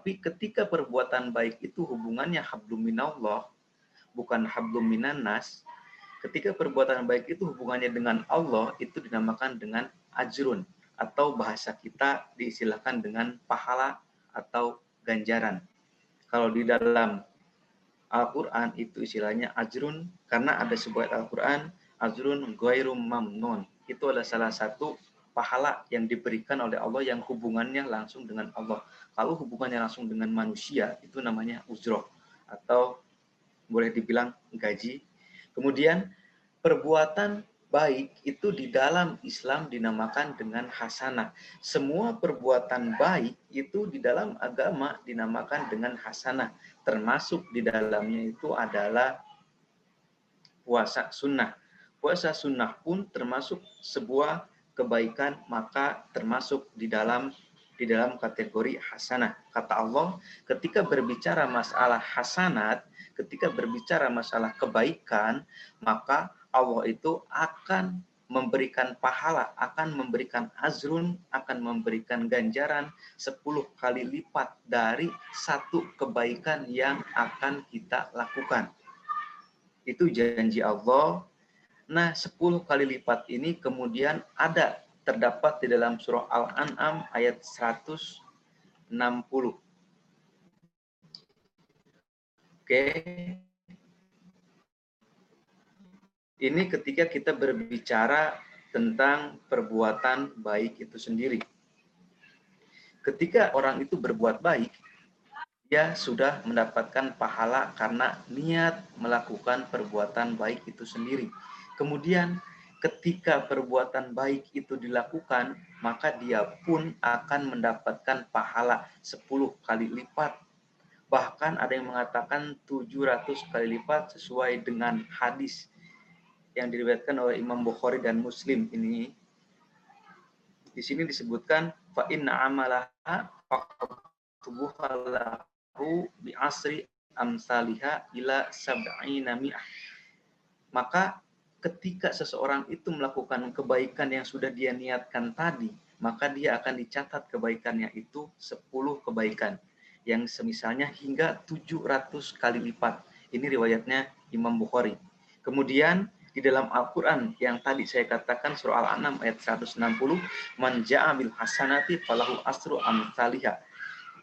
Tapi ketika perbuatan baik itu hubungannya hablum minallah, bukan hablum minannas, ketika perbuatan baik itu hubungannya dengan Allah, itu dinamakan dengan ajrun, atau bahasa kita diistilahkan dengan pahala atau ganjaran. Kalau di dalam Al-Quran itu istilahnya ajrun, karena ada sebuah Al-Quran, ajrun ghairum mamnun. Itu adalah salah satu pahala yang diberikan oleh Allah yang hubungannya langsung dengan Allah. Kalau hubungannya langsung dengan manusia, itu namanya uzroh. Atau boleh dibilang gaji. Kemudian perbuatan baik itu di dalam Islam dinamakan dengan hasanah. Semua perbuatan baik itu di dalam agama dinamakan dengan hasanah. Termasuk di dalamnya itu adalah puasa sunnah. Puasa sunnah pun termasuk sebuah kebaikan, maka termasuk di dalam di dalam kategori hasanah. Kata Allah, ketika berbicara masalah hasanat, ketika berbicara masalah kebaikan, maka Allah itu akan memberikan pahala, akan memberikan azrun, akan memberikan ganjaran 10 kali lipat dari satu kebaikan yang akan kita lakukan. Itu janji Allah. Nah, 10 kali lipat ini kemudian ada terdapat di dalam surah Al-An'am ayat 160. Oke, ini ketika kita berbicara tentang perbuatan baik itu sendiri. Ketika orang itu berbuat baik, dia sudah mendapatkan pahala karena niat melakukan perbuatan baik itu sendiri. Kemudian ketika perbuatan baik itu dilakukan, maka dia pun akan mendapatkan pahala 10 kali lipat. Bahkan ada yang mengatakan 700 kali lipat sesuai dengan hadis yang diriwayatkan oleh Imam Bukhari dan Muslim ini di sini disebutkan fa inna amalaha faqtubuhalahu bi asri amsalihha ila sab'ina mi'ah. Maka ketika seseorang itu melakukan kebaikan yang sudah dia niatkan tadi, maka dia akan dicatat kebaikannya itu 10 kebaikan yang semisalnya hingga 700 kali lipat. Ini riwayatnya Imam Bukhari. Kemudian di dalam Al-Quran yang tadi saya katakan surah Al-An'am ayat 160 man ja'amil hasanati falahu asru amthaliha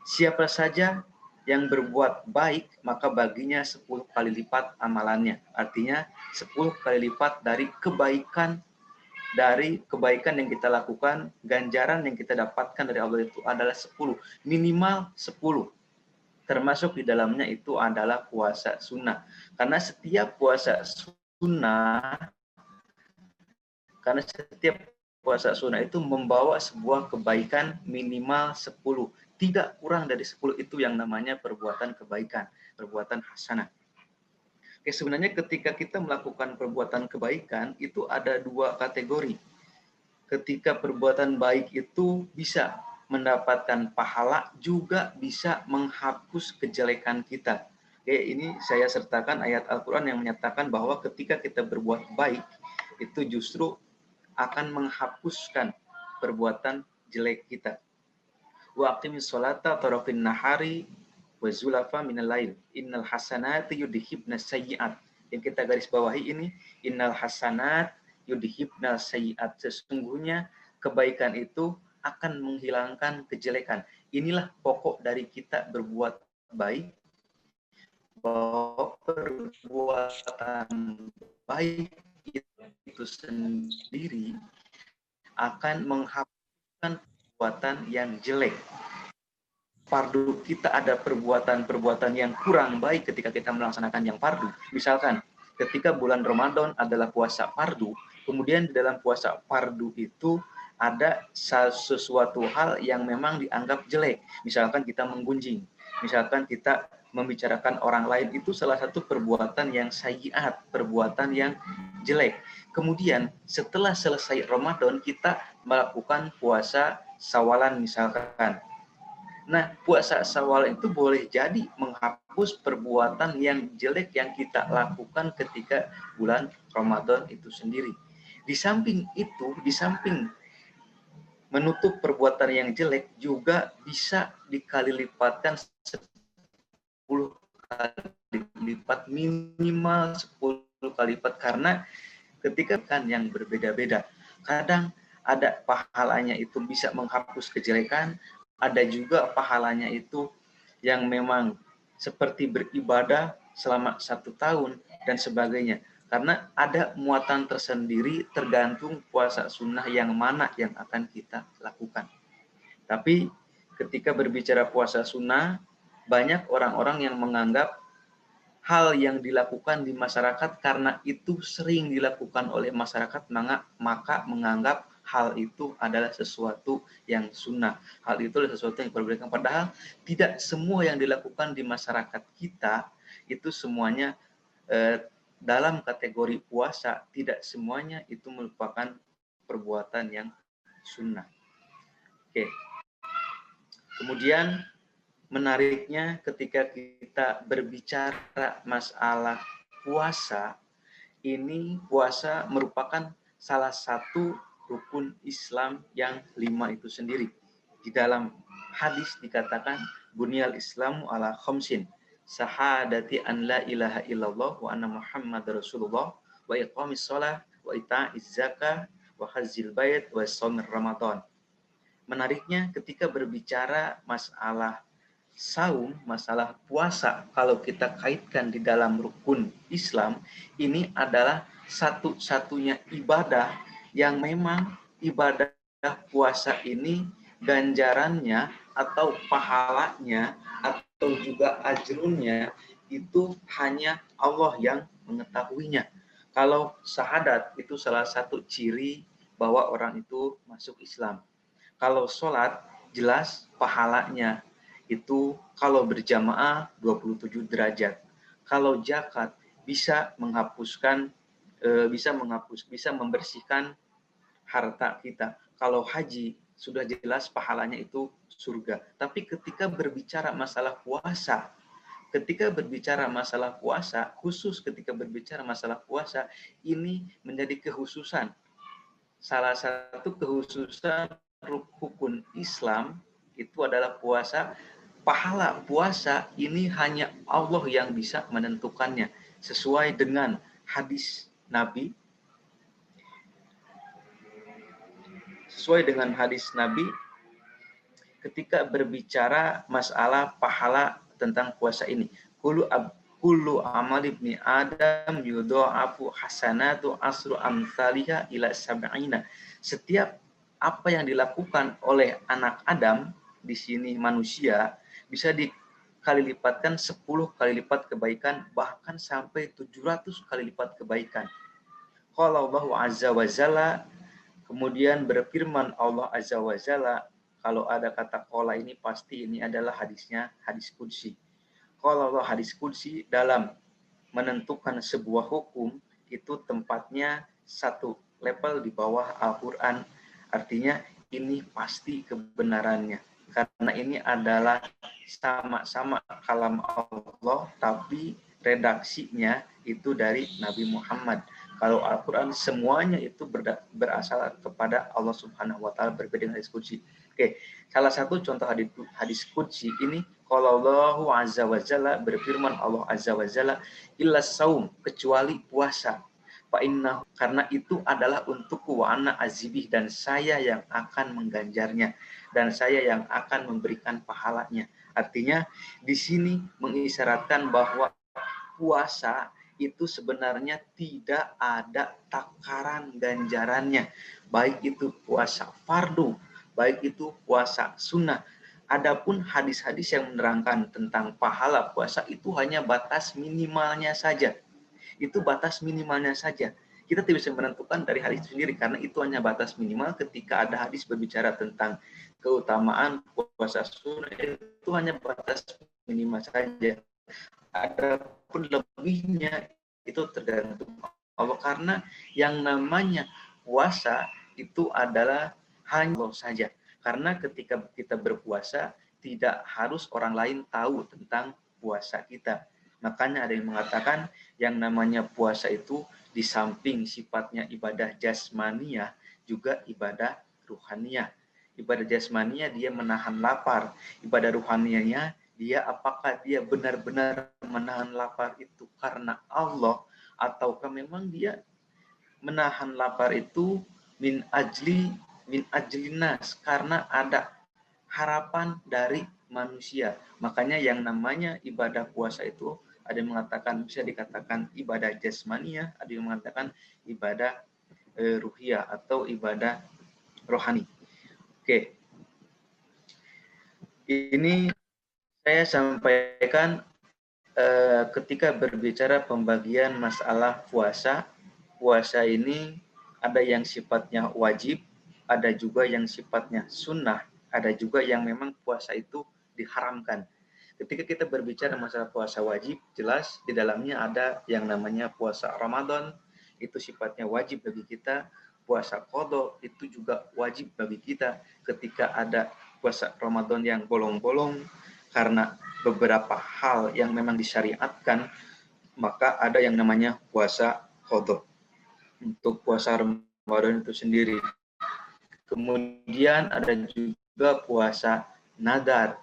siapa saja yang berbuat baik maka baginya 10 kali lipat amalannya. Artinya 10 kali lipat dari kebaikan dari kebaikan yang kita lakukan ganjaran yang kita dapatkan dari Allah itu adalah 10 minimal 10 termasuk di dalamnya itu adalah puasa sunnah. Karena setiap puasa sunnah karena setiap puasa sunnah itu membawa sebuah kebaikan minimal 10 tidak kurang dari 10 itu yang namanya perbuatan kebaikan perbuatan hasanah. Oke, sebenarnya ketika kita melakukan perbuatan kebaikan itu ada dua kategori. Ketika perbuatan baik itu bisa mendapatkan pahala juga bisa menghapus kejelekan kita. Oke, ini saya sertakan ayat Al-Quran yang menyatakan bahwa ketika kita berbuat baik, itu justru akan menghapuskan perbuatan jelek kita. Wa aqimis sholata tarafin nahari wa zulafa minal lail. Innal hasanati yudhibna sayyi'at. Yang kita garis bawahi ini, innal hasanat yudhibna sayyi'at. Sesungguhnya kebaikan itu akan menghilangkan kejelekan. Inilah pokok dari kita berbuat baik bahwa perbuatan baik itu sendiri akan menghapuskan perbuatan yang jelek. Fardu kita ada perbuatan-perbuatan yang kurang baik ketika kita melaksanakan yang fardu. Misalkan ketika bulan Ramadan adalah puasa fardu, kemudian di dalam puasa fardu itu ada sesuatu hal yang memang dianggap jelek. Misalkan kita menggunjing, misalkan kita membicarakan orang lain itu salah satu perbuatan yang sayiat, perbuatan yang jelek. Kemudian setelah selesai Ramadan kita melakukan puasa sawalan misalkan. Nah, puasa sawal itu boleh jadi menghapus perbuatan yang jelek yang kita lakukan ketika bulan Ramadan itu sendiri. Di samping itu, di samping menutup perbuatan yang jelek juga bisa dikali lipatkan 10 kali lipat minimal 10 kali lipat karena ketika kan yang berbeda-beda kadang ada pahalanya itu bisa menghapus kejelekan ada juga pahalanya itu yang memang seperti beribadah selama satu tahun dan sebagainya karena ada muatan tersendiri tergantung puasa sunnah yang mana yang akan kita lakukan. Tapi ketika berbicara puasa sunnah, banyak orang-orang yang menganggap hal yang dilakukan di masyarakat karena itu sering dilakukan oleh masyarakat, maka, menganggap hal itu adalah sesuatu yang sunnah. Hal itu adalah sesuatu yang diperbolehkan. Padahal tidak semua yang dilakukan di masyarakat kita itu semuanya eh, dalam kategori puasa tidak semuanya itu merupakan perbuatan yang sunnah. Oke. Kemudian menariknya ketika kita berbicara masalah puasa, ini puasa merupakan salah satu rukun Islam yang lima itu sendiri. Di dalam hadis dikatakan bunyal Islamu ala khamsin sahadati an la ilaha illallah wa anna muhammad rasulullah wa iqamis shalah wa ita'iz zakah wa hadzil bait wa shaumir ramadan. Menariknya ketika berbicara masalah saum, masalah puasa, kalau kita kaitkan di dalam rukun Islam, ini adalah satu-satunya ibadah yang memang ibadah puasa ini ganjarannya atau pahalanya atau juga ajrunnya itu hanya Allah yang mengetahuinya. Kalau syahadat itu salah satu ciri bahwa orang itu masuk Islam. Kalau sholat jelas pahalanya itu kalau berjamaah 27 derajat. Kalau zakat bisa menghapuskan e, bisa menghapus bisa membersihkan harta kita. Kalau haji sudah jelas pahalanya itu surga. Tapi ketika berbicara masalah puasa, ketika berbicara masalah puasa, khusus ketika berbicara masalah puasa, ini menjadi kehususan. Salah satu kehususan rukun Islam itu adalah puasa. Pahala puasa ini hanya Allah yang bisa menentukannya sesuai dengan hadis Nabi sesuai dengan hadis Nabi ketika berbicara masalah pahala tentang puasa ini. Kulu ab, kulu amal ibni Adam yudha'afu hasanatu asru amthaliha ila sab'ina. Setiap apa yang dilakukan oleh anak Adam di sini manusia bisa dikali lipatkan 10 kali lipat kebaikan bahkan sampai 700 kali lipat kebaikan. Kalau Allah Azza wa Jalla kemudian berfirman Allah Azza wa Jalla kalau ada kata kola ini pasti ini adalah hadisnya hadis kunci. Kalau Allah hadis kunci dalam menentukan sebuah hukum itu tempatnya satu level di bawah Al-Quran. Artinya ini pasti kebenarannya. Karena ini adalah sama-sama kalam Allah tapi redaksinya itu dari Nabi Muhammad. Kalau Al-Quran semuanya itu berasal kepada Allah Subhanahu wa taala berbeda dengan hadis kunci. Oke, salah satu contoh hadis, hadis kunci ini kalau Allah Azza wa Jalla berfirman Allah Azza wa Jalla illa saum kecuali puasa. Pak inna karena itu adalah untuk wa ana azibih dan saya yang akan mengganjarnya dan saya yang akan memberikan pahalanya. Artinya di sini mengisyaratkan bahwa puasa itu sebenarnya tidak ada takaran ganjarannya. Baik itu puasa fardu baik itu puasa sunnah. Adapun hadis-hadis yang menerangkan tentang pahala puasa itu hanya batas minimalnya saja. Itu batas minimalnya saja. Kita tidak bisa menentukan dari hadis itu sendiri karena itu hanya batas minimal ketika ada hadis berbicara tentang keutamaan puasa sunnah itu hanya batas minimal saja. Adapun lebihnya itu tergantung Allah karena yang namanya puasa itu adalah hanya Allah saja. Karena ketika kita berpuasa, tidak harus orang lain tahu tentang puasa kita. Makanya ada yang mengatakan yang namanya puasa itu di samping sifatnya ibadah jasmania juga ibadah ruhania. ibadah jasmaninya dia menahan lapar, ibadah ruhanianya dia apakah dia benar-benar menahan lapar itu karena Allah ataukah memang dia menahan lapar itu min ajli min ajlinas karena ada harapan dari manusia. Makanya yang namanya ibadah puasa itu ada yang mengatakan bisa dikatakan ibadah jasmania, ada yang mengatakan ibadah e, ruhiyah atau ibadah rohani. Oke. Ini saya sampaikan e, ketika berbicara pembagian masalah puasa. Puasa ini ada yang sifatnya wajib, ada juga yang sifatnya sunnah, ada juga yang memang puasa itu diharamkan Ketika kita berbicara masalah puasa wajib, jelas di dalamnya ada yang namanya puasa Ramadan, itu sifatnya wajib bagi kita. Puasa kodo itu juga wajib bagi kita ketika ada puasa Ramadan yang bolong-bolong karena beberapa hal yang memang disyariatkan, maka ada yang namanya puasa kodo. Untuk puasa Ramadan itu sendiri. Kemudian ada juga puasa nadar.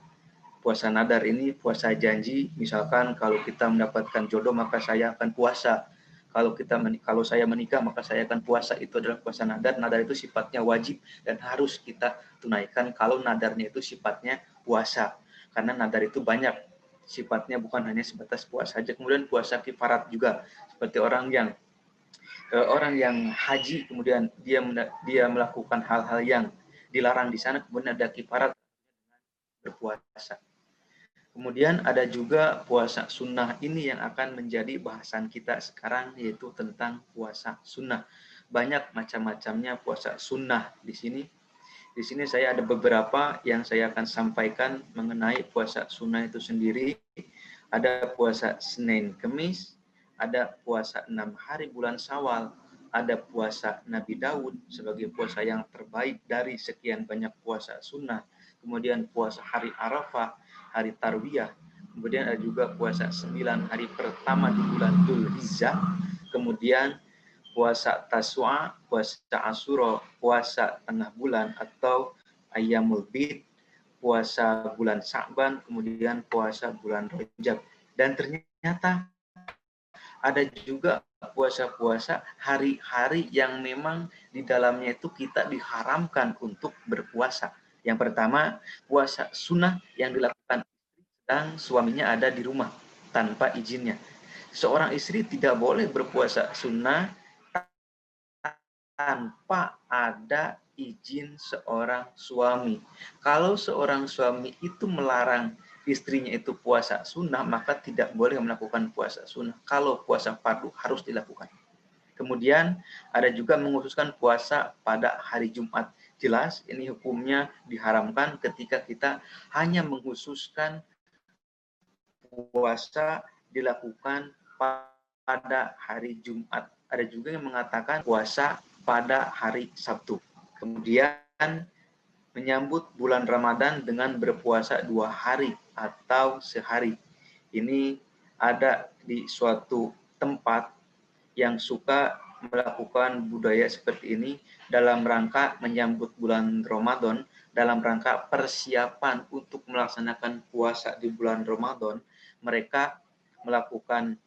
Puasa nadar ini puasa janji. Misalkan kalau kita mendapatkan jodoh maka saya akan puasa. Kalau kita kalau saya menikah maka saya akan puasa. Itu adalah puasa nadar. Nadar itu sifatnya wajib dan harus kita tunaikan kalau nadarnya itu sifatnya puasa karena nadar itu banyak sifatnya bukan hanya sebatas puasa saja kemudian puasa kifarat juga seperti orang yang eh, orang yang haji kemudian dia dia melakukan hal-hal yang dilarang di sana kemudian ada kifarat berpuasa Kemudian ada juga puasa sunnah ini yang akan menjadi bahasan kita sekarang yaitu tentang puasa sunnah. Banyak macam-macamnya puasa sunnah di sini. Di sini saya ada beberapa yang saya akan sampaikan mengenai puasa sunnah itu sendiri. Ada puasa Senin Kemis, ada puasa enam hari bulan Sawal, ada puasa Nabi Daud sebagai puasa yang terbaik dari sekian banyak puasa sunnah. Kemudian puasa hari Arafah, hari Tarwiyah. Kemudian ada juga puasa 9 hari pertama di bulan Dhul Hijjah. Kemudian puasa Taswa, puasa Asuro, puasa tengah bulan atau Ayamul Bid, puasa bulan Sa'ban, kemudian puasa bulan Rajab. Dan ternyata ada juga puasa-puasa hari-hari yang memang di dalamnya itu kita diharamkan untuk berpuasa. Yang pertama, puasa sunnah yang dilakukan sedang suaminya ada di rumah tanpa izinnya. Seorang istri tidak boleh berpuasa sunnah tanpa ada izin seorang suami. Kalau seorang suami itu melarang istrinya itu puasa sunnah, maka tidak boleh melakukan puasa sunnah. Kalau puasa fardu harus dilakukan. Kemudian ada juga menghususkan puasa pada hari Jumat jelas ini hukumnya diharamkan ketika kita hanya menghususkan puasa dilakukan pada hari Jumat. Ada juga yang mengatakan puasa pada hari Sabtu. Kemudian menyambut bulan Ramadan dengan berpuasa dua hari atau sehari. Ini ada di suatu tempat yang suka melakukan budaya seperti ini dalam rangka menyambut bulan Ramadan, dalam rangka persiapan untuk melaksanakan puasa di bulan Ramadan, mereka melakukan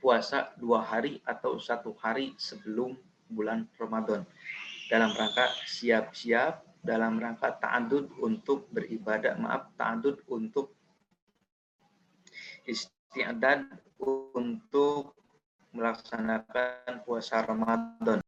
puasa dua hari atau satu hari sebelum bulan Ramadan. Dalam rangka siap-siap, dalam rangka ta'adud untuk beribadah, maaf, ta'adud untuk istiadat untuk melaksanakan puasa Ramadan.